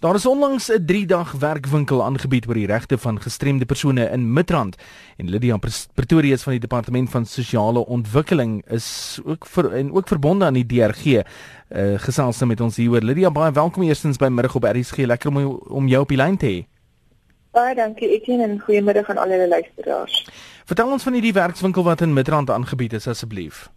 Daar is onlangs 'n 3-dag werkwinkel aangebied oor die regte van gestremde persone in Midrand en Lydia Pretorius van die departement van sosiale ontwikkeling is ook vir en ook verbonde aan die DRG uh, eh, gesels nou met ons hier. Lydia, baie welkom eerstens by middag op RSG. Lekker om om jou op die lyn te hê. Baie dankie Etienne en goeiemiddag aan al die luisteraars. Vertel ons van hierdie werkswinkel wat in Midrand aangebied is asseblief.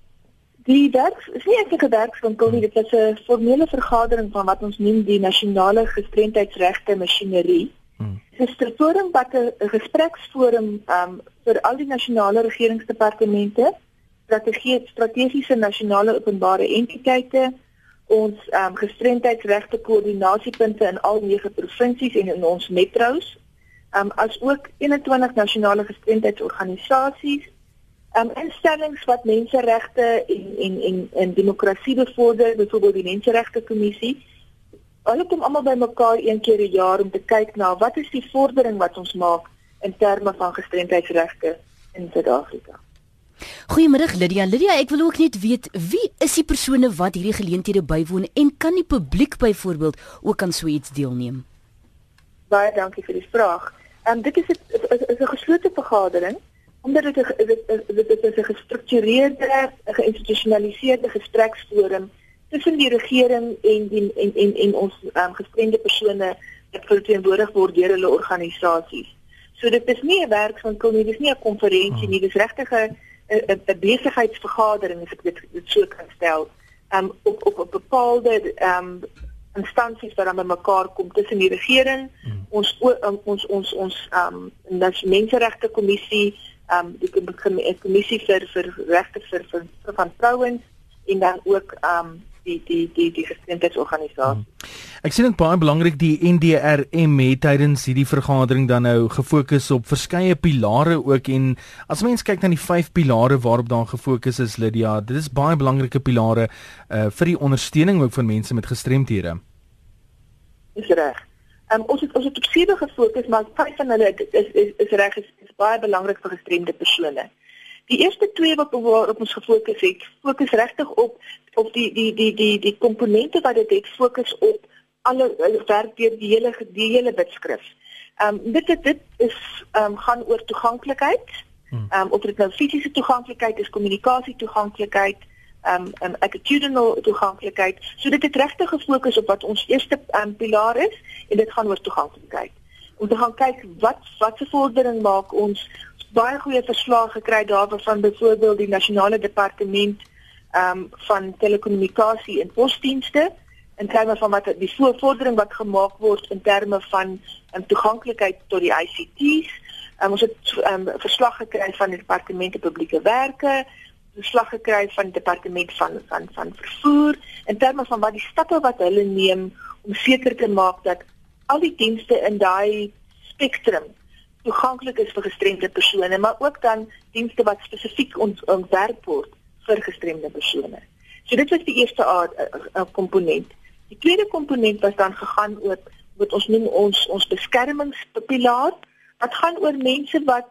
Die werk is nie eintlik 'n werkswinkel nie, dit is 'n formele vergadering van wat ons noem die nasionale gestremdheidsregte masjinerie. Hmm. Dit is 'n forum wat 'n gespreksforum um, vir al die nasionale regeringsdepartemente, strategie strategiese nasionale openbare entiteite, ons um, gestremdheidsregte koördinasiepunte in al nege provinsies en in ons metro's, um, as ook 21 nasionale gestremdheidsorganisasies um, instellings wat menseregte en en en en demokrasie bevorder, byvoorbeeld die menseregte kommissie. Hulle kom almal bymekaar een keer 'n jaar om te kyk na wat is die vordering wat ons maak in terme van gestremdheidsregte in Suid-Afrika. Goeiemôre Lydia. Lydia, ek wil ook net weet wie is die persone wat hierdie geleenthede bywoon en kan die publiek byvoorbeeld ook aan so iets deelneem? Baie dankie vir die vraag. Ehm um, dit is 'n geslote vergadering omdat dit 'n dit dit is 'n gestruktureerde, geïnstitusionaliseerde gespreksforum tussen die regering en die en en en ons um, gestremde persone wat verteenwoordig word deur hulle organisasies. So dit is nie 'n werkswinkel nie, dit is nie 'n konferensie nie, dit is regtig 'n 'n besigheidsvergadering as ek dit, dit so kan stel. Um op op op bepaalde um instansies wat dan bymekaar kom tussen die regering, hmm. ons um, ons ons ons um menseregte kommissie um die kommissie vir vir regte vir, vir vir van vrouens en dan ook um die die die die gestremdheidsorganisasie. Hmm. Ek sien dit baie belangrik die NDRM het tydens hierdie vergadering dan nou gefokus op verskeie pilare ook en as mens kyk na die vyf pilare waarop daar gefokus is Lydia, dit is baie belangrike pilare uh vir die ondersteuning ook van mense met gestremthede. Dis reg. Um, ons het ons het op sewe gefokus, maar vyf van hulle is is is, reg is, is baie belangrik vir gestremde persone. Die eerste twee wat waarop ons gefokus het, fokus regtig op op die die die die die komponente wat dit het, fokus op alle werk deur die hele die hele wetskrif. Ehm um, dit dit is ehm um, gaan oor toeganklikheid. Hmm. Ehm um, of dit nou fisiese toeganklikheid is, kommunikasie toeganklikheid, um um attitudinal toeganklikheid. So dit het regtig gefokus op wat ons eerste um pilaar is en dit gaan oor toeganklikheid. Om te gaan kyk wat wat se vordering maak ons baie goeie verslae gekry daarvan byvoorbeeld die nasionale departement um van telekommunikasie en posdienste in terme van wat die vordering wat gemaak word in terme van um, toeganklikheid tot die ICT's. Um, ons het um, verslag gekry van die departemente publieke werke, verslag gekry van die departement van van van vervoer in terme van wat die stappe wat hulle neem om seker te maak dat al die dienste in daai spektrum toeganklik is vir gestremde persone maar ook dan dienste wat spesifiek ontwerp word vir gestremde persone. So dit was die eerste komponent. Die tweede komponent was dan gegaan oor wat ons noem ons ons beskermingspilaar wat gaan oor mense wat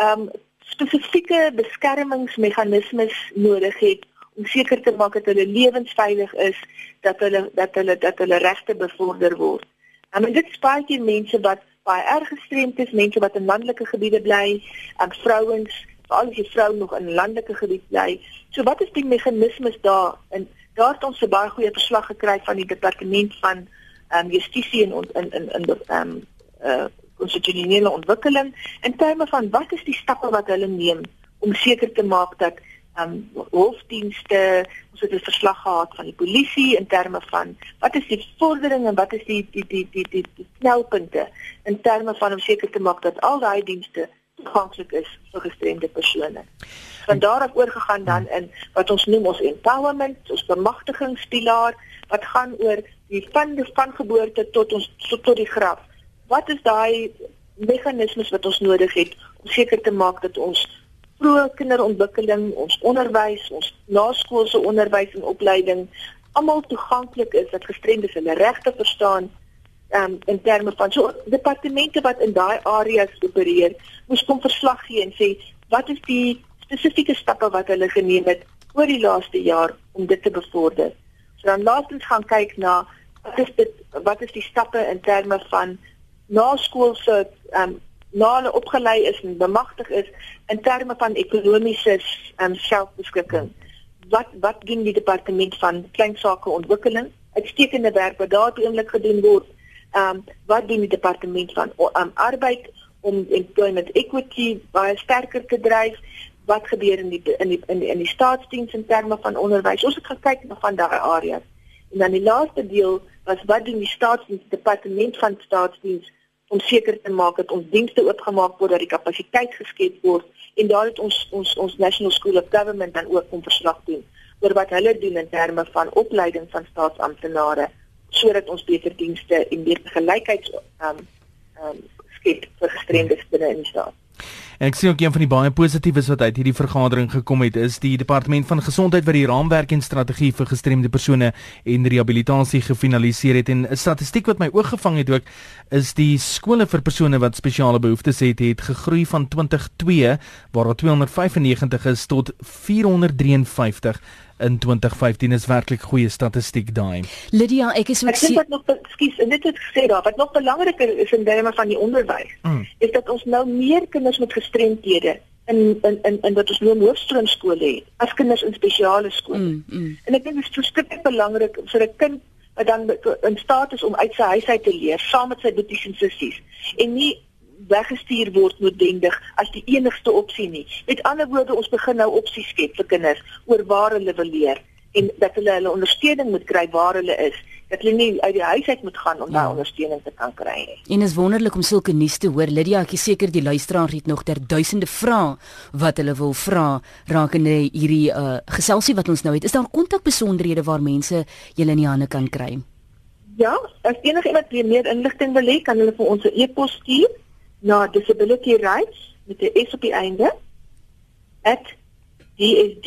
ehm um, spesifieke beskermingsmeganismes nodig het om seker te maak dat hulle lewensveilig is, dat hulle dat hulle dat hulle regte bevorder word. En dit spaar jy mense wat baie erg gestremd is, mense wat in landelike gebiede bly, en vrouens, veral as jy vrou nog in landelike gebied bly. So wat is die meganismes daar? En daar het ons 'n baie goeie verslag gekry van die departement van ehm um, justisie en in in in ehm um, uh konstitusionele ontwikkeling in terme van wat is die stappe wat hulle neem om seker te maak dat um hoofdienste ons het 'n verslag gehad van die polisie in terme van wat is die vordering en wat is die die die die die, die knelpunte in terme van om seker te maak dat al daai dienste toeganklik is vir gestremde persone. Van daar af oorgegaan dan in wat ons noem ons empowerment, ons bemagtigingspilaar wat gaan oor die van die van geboorte tot ons tot, tot die graf wat is daai meganismes wat ons nodig het om seker te maak dat ons vroeë kinderontwikkeling, ons onderwys, ons naskoolse onderwys en opleiding almal toeganklik is dat gestremdes hulle regte verstaan um, in terme van so departemente wat in daai areas opereer, moes kom verslag gee en sê wat is die spesifieke stappe wat hulle geneem het oor die laaste jaar om dit te bevorder. So dan laastens gaan kyk na wat is dit wat is die stappe in terme van naskoolse ehm um, na hulle opgelei is en bemagtig is in terme van ekonomiese um, selfbeskikking. Wat wat doen die departement van kleinsake ontwikkeling? Uitstekende werk wat daar oomblik gedoen word. Ehm um, wat doen die departement van um, arbeid om employment equity baie sterker te dryf? Wat gebeur in die in die in die, in die staatsdiens in terme van onderwys? Ons het gekyk na van daai areas. En dan die laaste deel was wat doen die staatsdiens departement van staatsdiens om seker te maak dat ons dienste oopgemaak word dat die kapasiteit geskep word en daar het ons ons ons National School of Government dan ook om verslag doen oor wat hulle doen in terme van opleiding van staatsamptenare sodat ons beter dienste en meer gelykheid um um skep vir gestremdes binne in die staat. En ek sien ook een van die baie positiefes wat uit hierdie vergadering gekom het is die departement van gesondheid wat die raamwerk en strategie vir gestremde persone en rehabilitasie gefinaliseer het. En 'n statistiek wat my oog gevang het ook is die skole vir persone wat spesiale behoeftes het het gegroei van 2002 waar daar 295 is tot 453 in 2015 is werklik goeie statistiek daai. Lydia, ek is ook Ek dink nog ekskuus, en dit het gesê daar, wat nog belangriker is in terme van die onderwys, mm. is dat ons nou meer kinders met gestremthede in in in in wat ons noem hoofstroomskole het as kinders in spesiale skole. Mm, mm. En ek dink dit is verskriklik belangrik vir 'n kind wat dan in staat is om uit sy huis uit te leer saam met sy boeties en sissies en nie weggestuur word noodwendig as die enigste opsie nie. Met ander woorde, ons begin nou opsies skep vir kinders oor waar hulle wil leer en dat hulle hulle ondersteuning moet kry waar hulle is. Dat hulle nie uit die huis uit moet gaan om ja. daai ondersteuning te kan kry nie. En is wonderlik om sulke nuus te hoor. Lydia, ek is seker die luisteraar het nog ter duisende vrae wat hulle wil vra rakende hierdie uh, geselsie wat ons nou het. Is daar kontakbesonderhede waar mense julle in die hande kan kry? Ja, as enige iemand meer inligting wil hê, kan hulle vir ons 'n e-pos stuur na disability rights met 'n S op die einde @dsd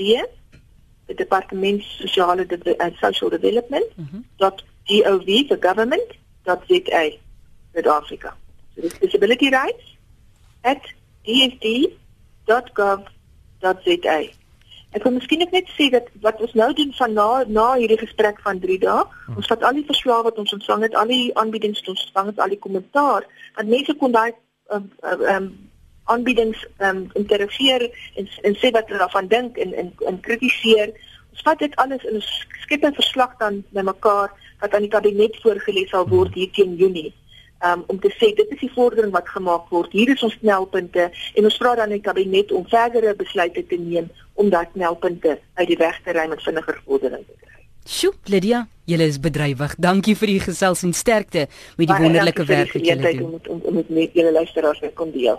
die departement sosiale de uh, social development mm -hmm. .gov the government .za Suid-Afrika. So dis disability rights @dsd.gov.za. Ek wil miskien net sê dat wat ons nou doen van na na hierdie gesprek van 3 dae, hmm. ons vat al die verslae wat ons ontvang het, al die aanbiedings wat ons ontvang het, al die kommentaar, want mense kon daai um, um, aanbiedings ehm um, interageer en en sê wat hulle daarvan dink en en en kritiseer. Ons vat dit alles in 'n skep 'n verslag dan bymekaar wat aan die kabinet voorgelê sal word hier teen Junie. Um, om te sê dit is die vordering wat gemaak word. Hier is ons knelpunte en ons vra dan die kabinet om verdere besluite te neem om daai knelpunte uit die weg te ry met vinniger vordering te kry. Sjoe, Lydia, jy is bedrywig. Dankie vir die gesels en sterkte met die wonderlike werk wat jy doen. Om met julle luisteraars te kon deel.